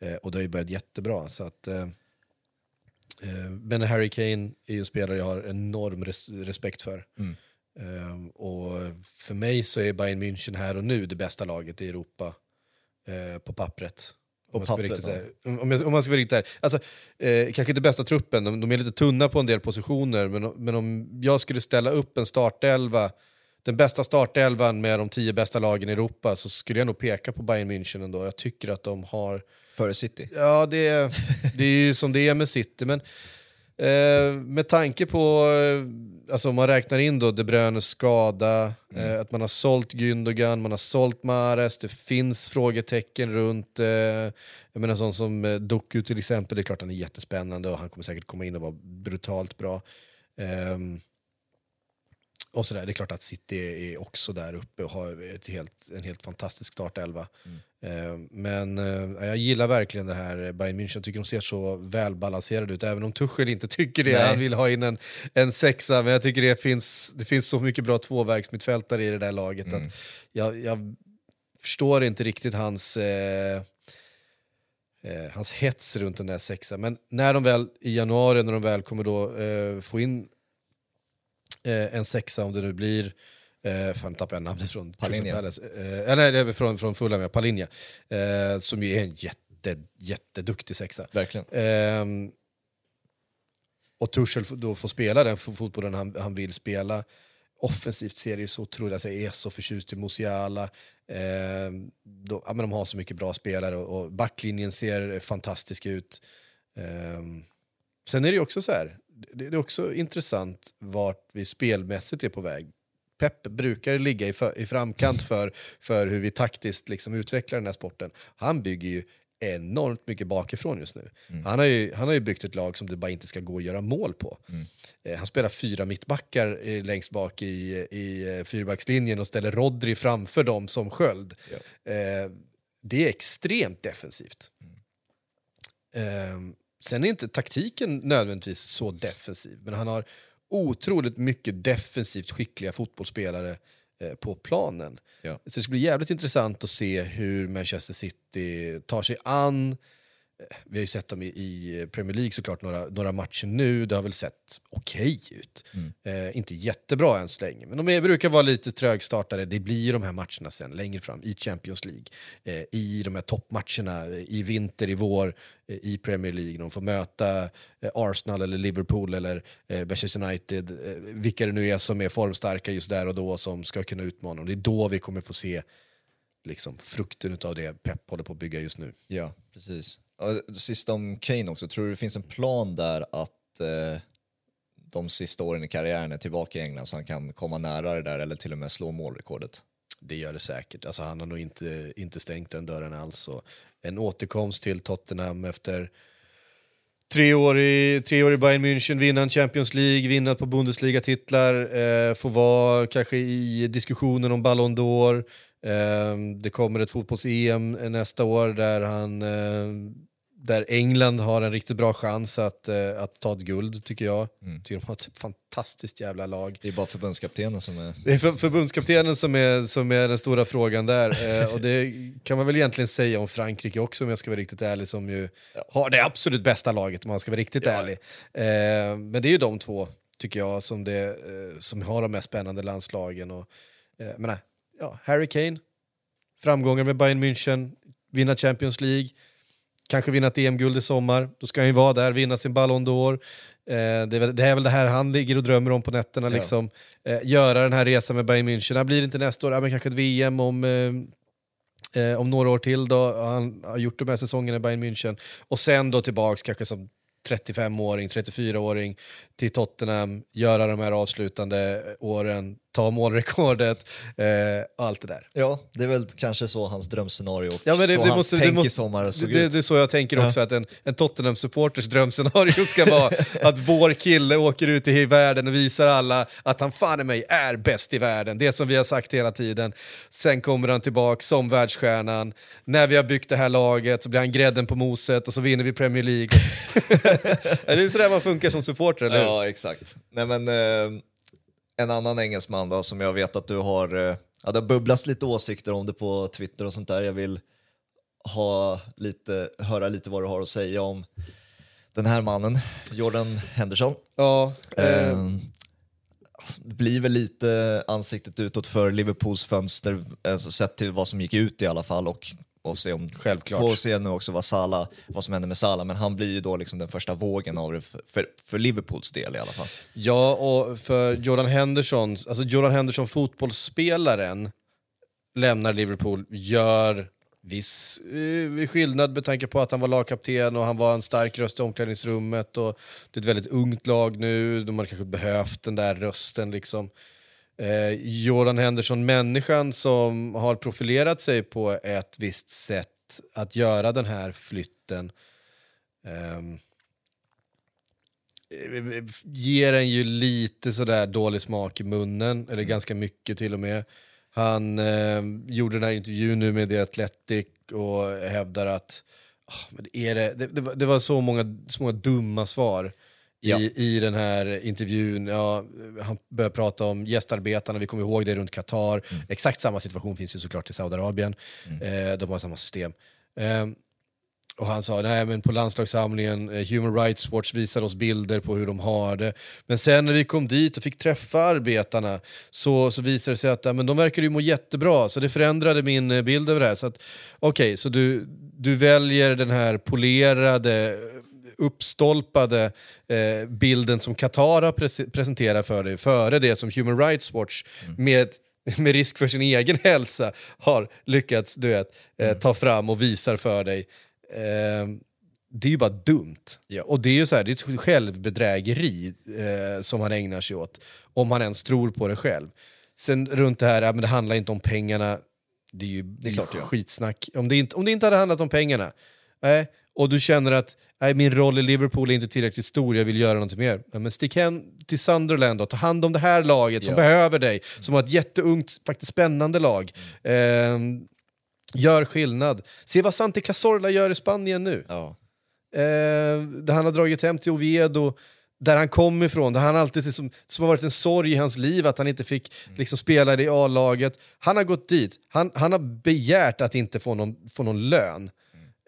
eh, och det har ju börjat jättebra. Så att, eh, eh men Harry Kane är ju en spelare jag har enorm res respekt för. Mm. Eh, och för mig så är Bayern München här och nu det bästa laget i Europa eh, på pappret. Om, pappret, riktigt, om, jag, om man ska vara riktigt ärlig. Alltså, eh, kanske inte bästa truppen, de, de, är lite tunna på en del positioner, men, men om jag skulle ställa upp en startelva, den bästa startelvan med de tio bästa lagen i Europa, så skulle jag nog peka på Bayern München ändå. Jag tycker att de har... Före City? Ja, det, det är ju som det är med City, men Eh, med tanke på, eh, alltså om man räknar in då De Bruynes skada, mm. eh, att man har sålt Gündogan, man har sålt Mares, det finns frågetecken runt, eh, jag menar sån som eh, Doku till exempel, det är klart han är jättespännande och han kommer säkert komma in och vara brutalt bra. Ehm, och sådär, det är klart att City är också där uppe och har ett helt, en helt fantastisk startelva. Mm. Eh, men eh, jag gillar verkligen det här Bayern München, jag tycker de ser så välbalanserade ut, även om Tuchel inte tycker det. Nej. Han vill ha in en, en sexa, men jag tycker det finns, det finns så mycket bra tvåvägsmittfältare i det där laget mm. att jag, jag, förstår inte riktigt hans eh, eh, hans hets runt den där sexan. Men när de väl i januari, när de väl kommer då eh, få in eh, en sexa, om det nu blir Eh, fan tappade jag namnet från Palinja. Eh, nej, från, från Fulham, ja, Palinja. Eh, som ju är en jätte, jätteduktig sexa. Verkligen. Eh, och Tuchel då får spela den fotbollen han, han vill spela. Offensivt ser det så otroligt, alltså jag är så förtjust i Musiala. Eh, då, ja, men de har så mycket bra spelare och, och backlinjen ser fantastisk ut. Eh, sen är det också så här, det, är också intressant vart vi spelmässigt är på väg. Pep brukar ligga i, för, i framkant för, för hur vi taktiskt liksom utvecklar den här sporten. Han bygger ju enormt mycket bakifrån just nu. Mm. Han, har ju, han har ju byggt ett lag som det bara inte ska gå att göra mål på. Mm. Eh, han spelar fyra mittbackar eh, längst bak i, i eh, fyrbackslinjen och ställer Rodri framför dem som sköld. Ja. Eh, det är extremt defensivt. Mm. Sen är inte taktiken nödvändigtvis så defensiv, men han har otroligt mycket defensivt skickliga fotbollsspelare eh, på planen. Ja. Så det ska bli jävligt intressant att se hur Manchester City tar sig an vi har ju sett dem i, i, Premier League såklart några, några matcher nu. Det har väl sett okej okay ut. Mm. Eh, inte jättebra än så länge, men de är, brukar vara lite trögstartade. Det blir de här matcherna sen längre fram i Champions League. Eh, I de här toppmatcherna i vinter, i vår, eh, i Premier League. De får möta eh, Arsenal eller Liverpool eller eh, Manchester United. Eh, vilka det nu är som är formstarka just där och då som ska kunna utmana. Det är då vi kommer få se liksom, frukten av det Pep håller på att bygga just nu. Ja, precis. Sista om Kane också, tror du det finns en plan där att eh, de sista åren i karriären är tillbaka i England så han kan komma nära det där eller till och med slå målrekordet? Det gör det säkert. Alltså, han har nog inte, inte stängt den dörren alls. Och en återkomst till Tottenham efter tre år i, tre år i Bayern München, vinna en Champions League, vinna på Bundesliga-titlar, eh, få vara kanske i diskussionen om Ballon d'Or. Eh, det kommer ett fotbolls-EM eh, nästa år där han eh, där England har en riktigt bra chans att, uh, att ta ett guld, tycker jag. Mm. Tycker de har ett fantastiskt jävla lag. Det är bara förbundskaptenen som är... Det är för, förbundskaptenen som är, som är den stora frågan där. uh, och det kan man väl egentligen säga om Frankrike också, om jag ska vara riktigt ärlig, som ju har det absolut bästa laget, om man ska vara riktigt ja. ärlig. Uh, men det är ju de två, tycker jag, som, det, som har de mest spännande landslagen. Och, men, ja, Harry Kane, framgångar med Bayern München, vinna Champions League, kanske vinna ett EM-guld i sommar. Då ska han ju vara där, vinna sin Ballon d'Or. Eh, det, är väl, det är väl det här han ligger och drömmer om på nätterna. Ja. Liksom. Eh, göra den här resan med Bayern München. Det blir det inte nästa år, ja, men kanske ett VM om, eh, eh, om några år till. Då. Han har gjort de här säsongerna i Bayern München. Och sen då tillbaks kanske som 35-åring, 34-åring till Tottenham, göra de här avslutande åren, ta målrekordet eh, allt det där. Ja, det är väl kanske så hans drömscenario Ja, men det- så det hans måste- det tänk i måste- sommar såg Det, ut. det är så jag tänker också, att en, en Tottenham-supporters drömscenario ska vara att vår kille åker ut i världen och visar alla att han fan i mig är bäst i världen. Det som vi har sagt hela tiden. Sen kommer han tillbaka som världsstjärnan. När vi har byggt det här laget så blir han grädden på moset och så vinner vi Premier League. är det sådär man funkar som supporter, eller hur? Ja, exakt. Nej, men, eh, en annan engelsman då, som jag vet att du har, eh, ja, det har bubblats lite åsikter om det på Twitter och sånt där. Jag vill ha lite, höra lite vad du har att säga om den här mannen, Jordan Henderson. Ja, eh, Eh, det blir väl lite ansiktet utåt för Liverpools fönster, alltså sett till vad som gick ut i alla fall och, och se om, Självklart. Får se nu också vad, Salah, vad som händer med Salah, men han blir ju då liksom den första vågen av det för, för, för Liverpools del i alla fall. Ja, och för Jordan Henderson, alltså Jordan Henderson, fotbollsspelaren, lämnar Liverpool, gör viss eh, skillnad med tanke på att han var lagkapten och han var en stark röst i omklädningsrummet. Och det är ett väldigt ungt lag nu, de har kanske behövt den där rösten. Liksom. Eh, Jordan Henderson, människan som har profilerat sig på ett visst sätt att göra den här flytten. eh, ger en ju lite sådär dålig smak i munnen, eller ganska mycket till och med. Han eh, gjorde den här intervjun nu med The Athletic och hävdar att ah, men är det, det, det, var, så många, så många dumma svar Ja. i den här intervjun. Ja, han började prata om gästarbetarna, vi kommer ihåg det runt Qatar. Exakt samma situation finns ju såklart i Saudiarabien. Eh, de har samma system. Eh, och han sa, nej men på landslagssamlingen, eh, Human Rights Watch visar oss bilder på hur de har det. Men sen när vi kom dit och fick träffa arbetarna så, så visade det sig att ja, men de verkar ju må jättebra, så det förändrade min eh, bild över det här. Så att, Okej, så du, du väljer den här polerade, uppstolpade eh, bilden som Qatar har pres- presenterat för dig, före det som Human Rights Watch med med risk för sin egen hälsa har lyckats du vet, eh, ta fram och visar för dig. Eh, det är ju bara dumt. Ja. Och det är ju så här, det är ett självbedrägeri eh, som han ägnar sig åt. Om han ens tror på det själv. Sen runt det här, ja, men det handlar inte om pengarna. Det är ju det är klart skitsnack. Om det, inte, om det inte hade handlat om pengarna, nej, och du känner att nej, min roll i Liverpool är inte tillräckligt stor, jag vill göra något mer. Ja, men stick hem till Sunderland och ta hand om det här laget som Ja. behöver dig, som har ett jätteungt, faktiskt spännande lag. Ehm, gör skillnad. Se vad Santi Cazorla gör i Spanien nu. Ja. Eh, där han har dragit hem till Oviedo, där han kom ifrån, där han alltid liksom, som har varit en sorg i hans liv att han inte fick liksom, spela i A-laget. Han har gått dit, han, han har begärt att inte få någon, få någon lön.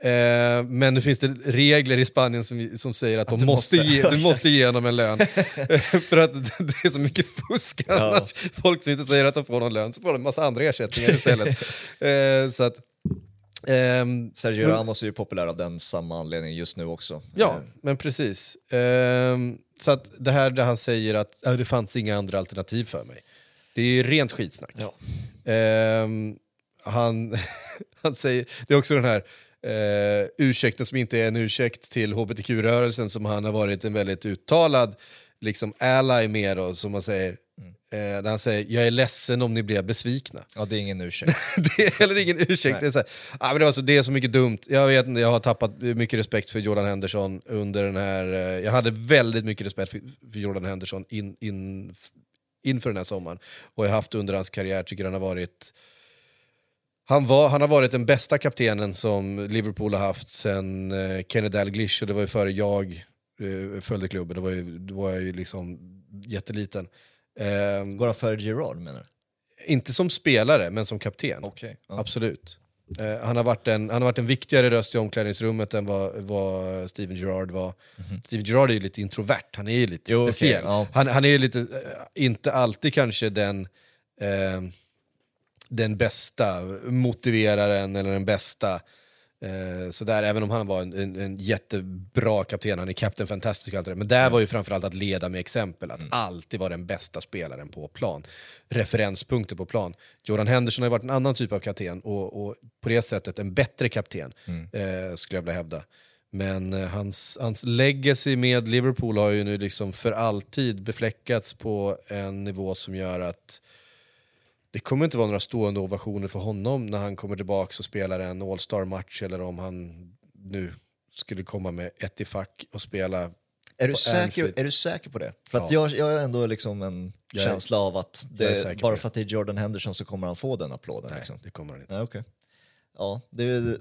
Eh, men nu finns det regler i Spanien som, som säger att, de du måste, måste- ge, du måste ge honom en lön. För att det är så mycket fusk annars. Folk som inte säger att de får någon lön, så får de en massa andra ersättningar istället. eh, så att, ehm, Sergio Ramos är ju populär av den samma anledning just nu också. Ja, Eh, men precis. Ehm, så att det här där han säger att "Ja, det fanns inga andra alternativ för mig. Det är rent skitsnack. Ja. Ehm, han, han säger, det är också den här eh, ursäkten som inte är en ursäkt till hbtq-rörelsen som han har varit en väldigt uttalad liksom ally med då, som man säger. Eh, där han säger, jag är ledsen om ni blev besvikna. ja, det är ingen ursäkt. det är heller ingen ursäkt. Det är, så här, ah, men det, var så, det är så mycket dumt. Jag vet inte, jag har tappat mycket respekt för Jordan Henderson under den här... eh, Jag hade väldigt mycket respekt för, för Jordan Henderson in, in, inför den här sommaren. Och jag har haft under hans karriär, tycker han har varit... Han, var, han har varit den bästa kaptenen som Liverpool har haft sen eh, Kenny Dalglish och det var ju före jag eh, följde klubben. Då var, ju, då var jag ju liksom jätteliten. Eh, Går han före Gerard menar du? inte som spelare, men som kapten. Okej. Ja. Absolut. Eh, han, har varit en, han har varit en viktigare röst i omklädningsrummet än vad, vad Steven Gerrard var. Steven Gerrard är ju lite introvert, han är ju lite. Jo, speciell. ja. Han, han är ju lite, eh, inte alltid kanske den, eh, den bästa motiveraren eller den bästa Eh, så där, även om han var en, en, en jättebra kapten, han är captain fantastic och allt det där, men där var ju framförallt att leda med exempel, att alltid vara den bästa spelaren på plan. Referenspunkter på plan. Jordan Henderson har ju varit en annan typ av kapten och, och på det sättet en bättre kapten, eh, skulle jag vilja hävda. Men eh, hans, hans legacy med Liverpool har ju nu liksom för alltid befläckats på en nivå som gör att det kommer inte vara några stående ovationer för honom när han kommer tillbaka och spelar en All-star-match eller om han nu skulle komma med ett i fack och spela Är du, säker, Anfield. är du säker på det? För att Ja. jag, jag har ändå liksom en Jag är- känsla av att är det, bara för att det är Jordan Henderson så kommer han få den applåden. Nej, Liksom. det kommer han inte. Nej, okej. Ja, det är,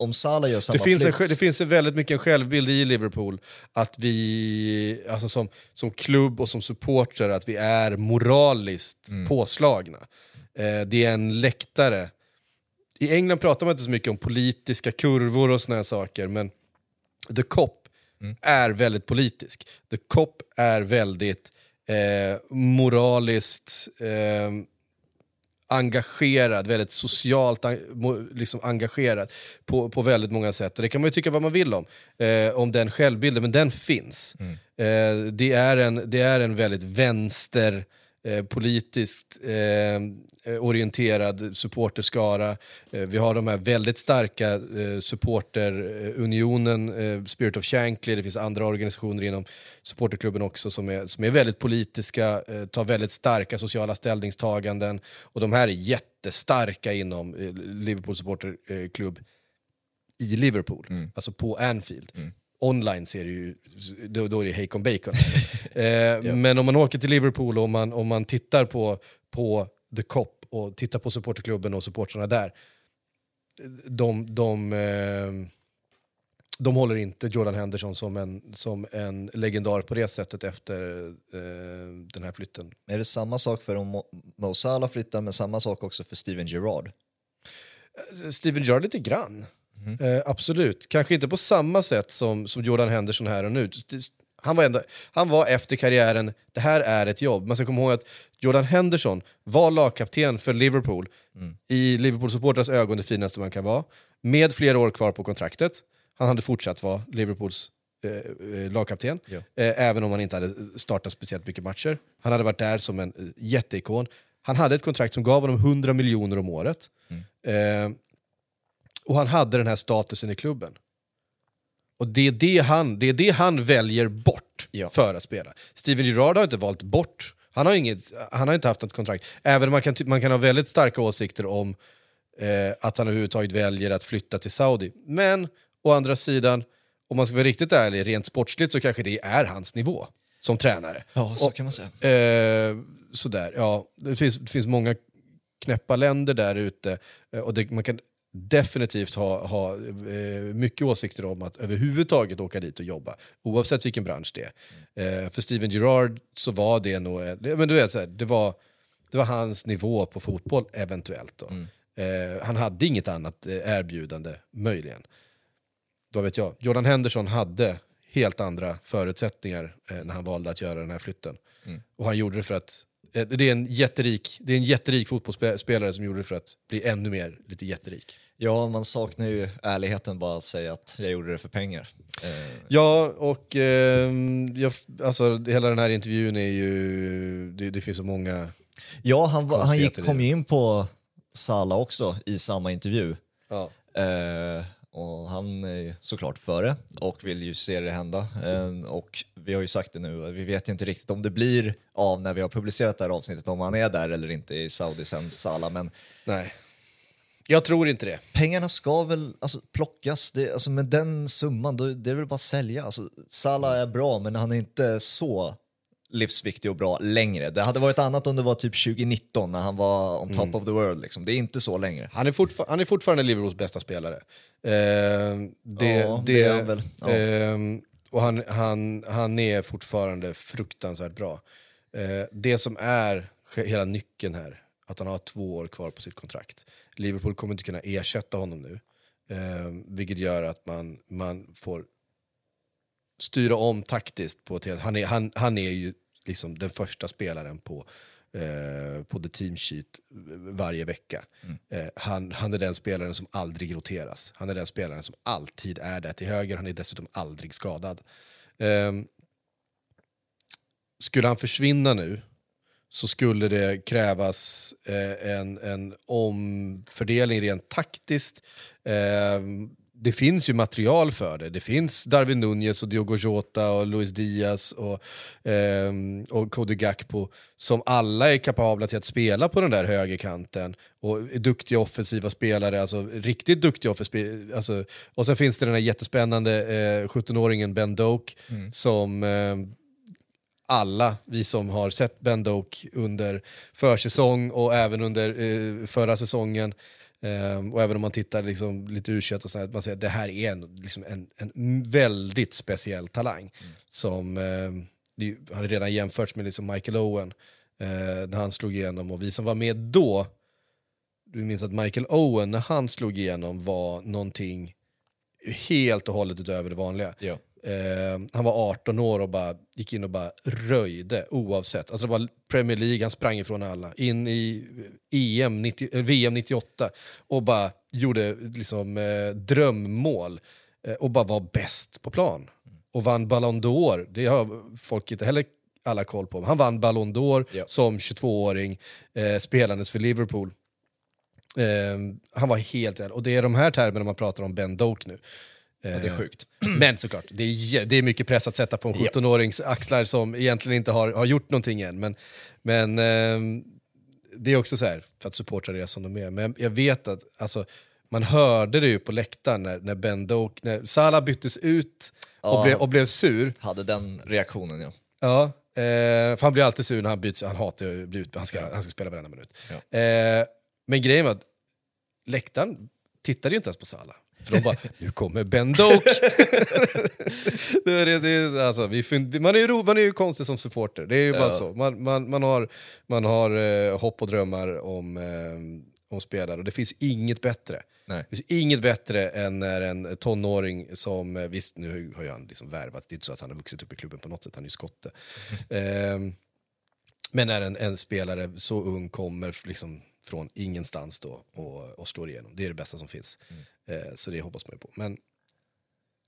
om Salah gör samma Det finns, en, flytt... det finns en väldigt mycket en självbild i Liverpool att vi, alltså som, som klubb och som supportrar, att vi är moraliskt påslagna. Eh, det är en läktare. I England pratar man inte så mycket om politiska kurvor och såna här saker, men The Cop är väldigt politisk. The Cop är väldigt eh, moraliskt eh, engagerad, väldigt socialt liksom engagerad på, på väldigt många sätt. Och det kan man ju tycka vad man vill om, eh, om den självbilden, men den finns. Eh, det, är en, det är en väldigt vänster, eh, politiskt eh, orienterad supporterskara. Eh, vi har de här väldigt starka eh, supporterunionen, eh, Spirit of Shankly, det finns andra organisationer inom supporterklubben också som är, som är väldigt politiska, eh, tar väldigt starka sociala ställningstaganden. Och de här är jättestarka inom eh, Liverpool supporterklubb i Liverpool, alltså på Anfield. Online ser det ju, då, då är det Hakon Bacon. Liksom. eh, Men om man åker till Liverpool och om man, om man tittar på, på The Cop och tittar på supporterklubben och supportrarna där, de, de, eh, de håller inte Jordan Henderson som en, som en legendar på det sättet efter eh, den här flytten. Är det samma sak för om Mo- Mo Salah flyttar, men samma sak också för Steven Gerrard? Steven Gerrard lite grann. Eh, absolut. Kanske inte på samma sätt som, som Jordan Henderson här och nu. Han var, ändå, han var efter karriären, det här är ett jobb. Man ska komma ihåg att Jordan Henderson var lagkapten för Liverpool. I Liverpool-supportrars ögon det finaste man kan vara. Med flera år kvar på kontraktet. Han hade fortsatt vara Liverpools eh, eh, lagkapten. Ja. Eh, även om han inte hade startat speciellt mycket matcher. Han hade varit där som en eh, jätteikon. Han hade ett kontrakt som gav honom 100 miljoner om året. Eh, och han hade den här statusen i klubben. Och det är det han, det är det han väljer bort Ja. för att spela. Steven Gerrard har inte valt bort, han har, inget, han har inte haft något kontrakt. Även om man kan, man kan ha väldigt starka åsikter om eh, att han överhuvudtaget väljer att flytta till Saudi. Men å andra sidan, om man ska vara riktigt ärlig, rent sportsligt så kanske det är hans nivå som tränare. Ja, så Och- kan man säga. Eh, sådär, ja. Det finns, det finns många knäppa länder där ute eh, och det, man kan definitivt ha, ha eh, mycket åsikter om att överhuvudtaget åka dit och jobba, oavsett vilken bransch det är. Eh, för Steven Gerrard så var det nog, men du vet, så här, det, var, det var hans nivå på fotboll eventuellt. Eh, han hade inget annat erbjudande, möjligen. Vad vet jag? Jordan Henderson hade helt andra förutsättningar eh, när han valde att göra den här flytten. Och han gjorde det för att eh, det är en jätterik, det är en jätterik fotbollsspelare som gjorde det för att bli ännu mer lite jätterik. Ja, man saknar ju ärligheten bara att säga att jag gjorde det för pengar. Eh, Ja, och ehm, jag, alltså, hela den här intervjun är ju... Det, det finns så många... ja, han, var, han gick, kom ju in på Salah också i samma intervju. Ja. Och han är såklart före och vill ju se det hända. Eh, och vi har ju sagt det nu, vi vet ju inte riktigt om det blir av när vi har publicerat det här avsnittet, om han är där eller inte i Saudi sen Salah. Men Nej. Jag tror inte det. pengarna ska väl alltså, plockas, det, alltså, med den summan, då, det är väl bara att sälja. Alltså, Salah är bra, men han är inte så livsviktig och bra längre. Det hade varit annat om det var typ 2019 när han var on top of the world. Liksom. Det är inte så längre. Han är, fortfar- han är fortfarande Liverpools bästa spelare. Eh, det, Ja, det är han väl. Ja. ehm, och han, han, han är fortfarande fruktansvärt bra. Eh, det som är hela nyckeln här, att han har två år kvar på sitt kontrakt. Liverpool kommer inte kunna ersätta honom nu. Eh, vilket gör att man, man får styra om taktiskt. På ett helt, han, är, han, han är ju liksom den första spelaren på, eh, på the team sheet varje vecka. Eh, han, han är den spelaren som aldrig roteras. Han är den spelaren som alltid är där till höger. Han är dessutom aldrig skadad. Eh, skulle han försvinna nu så skulle det krävas eh, en, en omfördelning rent taktiskt. Det finns ju material för det. Det finns Darwin Nunez och Diogo Jota och Luis Diaz och, eh, och Cody Gakpo som alla är kapabla till att spela på den där högerkanten och är duktiga offensiva spelare, alltså riktigt duktiga offensiva alltså, Och sen finns det den här jättespännande eh, 17-åringen Ben Doak som eh, alla vi som har sett Ben Doak under försäsong och även under eh, förra säsongen Um, och även om man tittar liksom lite u och sådär, man säger att det här är en, liksom en, en väldigt speciell talang. Mm. Som, um, det, har redan jämförts med liksom Michael Owen uh, när han slog igenom. Och vi som var med då, du minns att Michael Owen när han slog igenom var någonting helt och hållet utöver det vanliga. Ja. Eh, han var 18 år och bara gick in och bara röjde oavsett. Alltså det var Premier League, han sprang ifrån alla. In i EM 90, eh, VM 98 och bara gjorde liksom, eh, drömmål. Eh, och bara var bäst på plan. Och vann Ballon d'Or, det har folk inte heller alla koll på. Han vann Ballon d'Or Ja. som 22-åring, eh, spelandes för Liverpool. Han var helt... Och det är de här termerna man pratar om Ben Doak nu. Ja, det är sjukt. Men såklart, det är, det är mycket press att sätta på en Ja. 17-årings axlar som egentligen inte har, har gjort någonting än. Men, men ehm, det är också så här, för att supportra det som de är. Men jag vet att, alltså, man hörde det ju på läktaren när, när Ben Doak, när Salah byttes ut och, Ja. blev, och blev sur. Hade den reaktionen ja. Ja, eh, för han blir alltid sur när han byts, han hatar ju att bli ut, han ska, han ska spela varenda minut. Ja. Eh, men grejen var att läktaren tittade ju inte ens på Salah. För de bara, nu kommer Ben Doak. det är, det, det, alltså, vi, man, är ju, ro- man är ju konstig som supporter, det är ju bara Ja. så. Man, man, man har, man har eh, hopp och drömmar om, eh, om spelare och det finns inget bättre. Nej. Det finns inget bättre än när en tonåring som, eh, visst nu har ju han liksom värvat, det är inte så att han har vuxit upp i klubben på något sätt, han är ju skotte. Ehm, men när en, en spelare så ung kommer liksom från ingenstans då och, och slår igenom, det är det bästa som finns. Eh, så det hoppas man ju på. Men,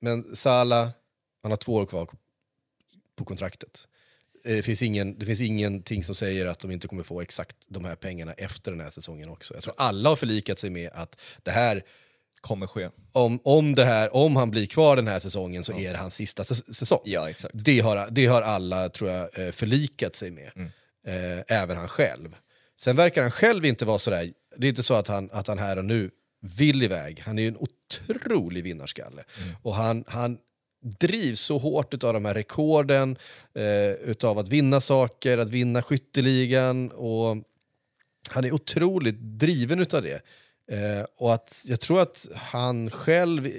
men Salah, han har två år kvar på kontraktet. Eh, Det finns, ingen, det finns ingenting som säger att de inte kommer få exakt de här pengarna efter den här säsongen också. Jag tror alla har förlikat sig med att det här Kommer ske. om, om, det här, om han blir kvar den här säsongen så är det hans sista säs- säsong. Ja, exakt. Det har, det har alla, tror jag, eh, förlikat sig med. Eh, även han själv. Sen verkar han själv inte vara sådär, det är inte så att han, att han här och nu vill iväg. Han är ju en otrolig vinnarskalle. Och han, han drivs så hårt av de här rekorden, eh, utav att vinna saker, att vinna skytteligan. Och han är otroligt driven utav det. Eh, och att jag tror att han själv eh,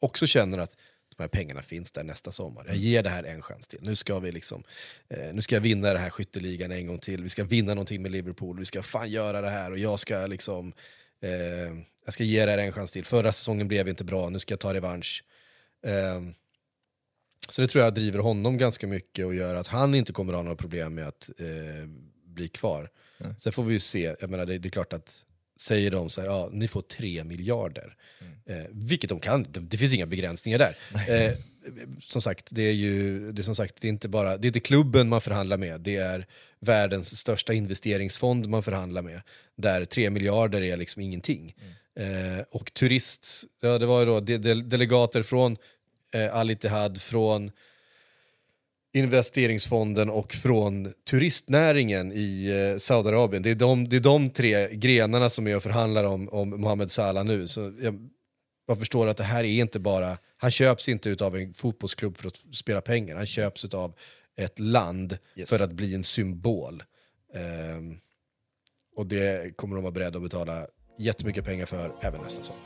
också känner att de här pengarna finns där nästa sommar. Jag ger det här en chans till. Nu ska vi liksom, eh, nu ska jag vinna den här skytteligan en gång till. Vi ska vinna någonting med Liverpool. Vi ska fan göra det här och jag ska liksom, eh, jag ska ge det här en chans till. Förra säsongen blev inte bra, nu ska jag ta revansch. Eh, så det tror jag driver honom ganska mycket och gör att han inte kommer att ha några problem med att eh, bli kvar. Sen får vi ju se, jag menar det, det är klart att säger de så här, ja, ni får tre miljarder. Eh, vilket de kan, det, det finns inga begränsningar där. Eh, som sagt, det är ju det är som sagt, det är inte bara det är inte klubben man förhandlar med, det är världens största investeringsfond man förhandlar med. Där 3 miljarder är liksom ingenting. Eh, och turist, ja, det var ju då de, de, delegater från eh, Al Ittihad, från investeringsfonden och från turistnäringen i eh, Saudiarabien. Det är, de, det är de tre grenarna som är och förhandlar om, om Mohamed Salah nu. Så jag, jag förstår att det här är inte bara... Han köps inte av en fotbollsklubb för att spela pengar. Han köps av ett land Yes. för att bli en symbol. Ehm, och det kommer de vara beredda att betala jättemycket pengar för även nästa säsong.